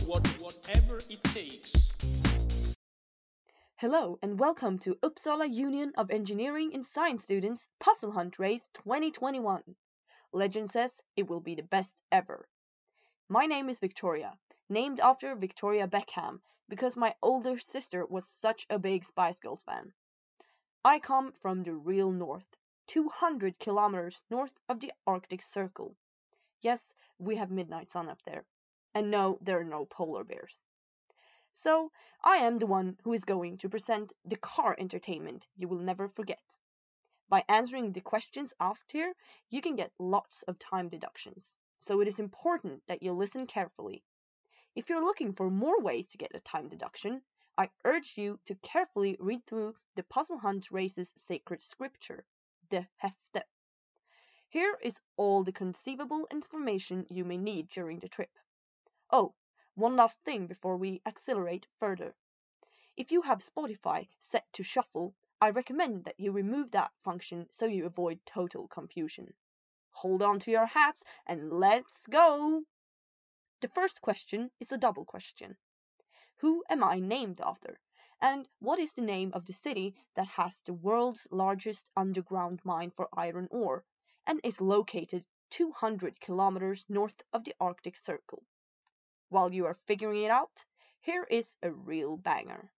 what, whatever it takes. Hello and welcome to Uppsala Union of Engineering and Science Students Puzzle Hunt Race 2021. Legend says it will be the best ever. My name is Victoria, named after Victoria Beckham because my older sister was such a big Spice Girls fan. I come from the real north, 200 kilometers north of the Arctic Circle. Yes, we have midnight sun up there. And no, there are no polar bears. So, I am the one who is going to present the car entertainment you will never forget. By answering the questions asked here, you can get lots of time deductions. So it is important that you listen carefully. If you're looking for more ways to get a time deduction, I urge you to carefully read through the Puzzle Hunt Race's sacred scripture, the Hefte. Here is all the conceivable information you may need during the trip. Oh, one last thing before we accelerate further. If you have Spotify set to shuffle, I recommend that you remove that function so you avoid total confusion. Hold on to your hats and let's go! The first question is a double question. Who am I named after? And what is the name of the city that has the world's largest underground mine for iron ore and is located 200 kilometers north of the Arctic Circle. While you are figuring it out, here is a real banger.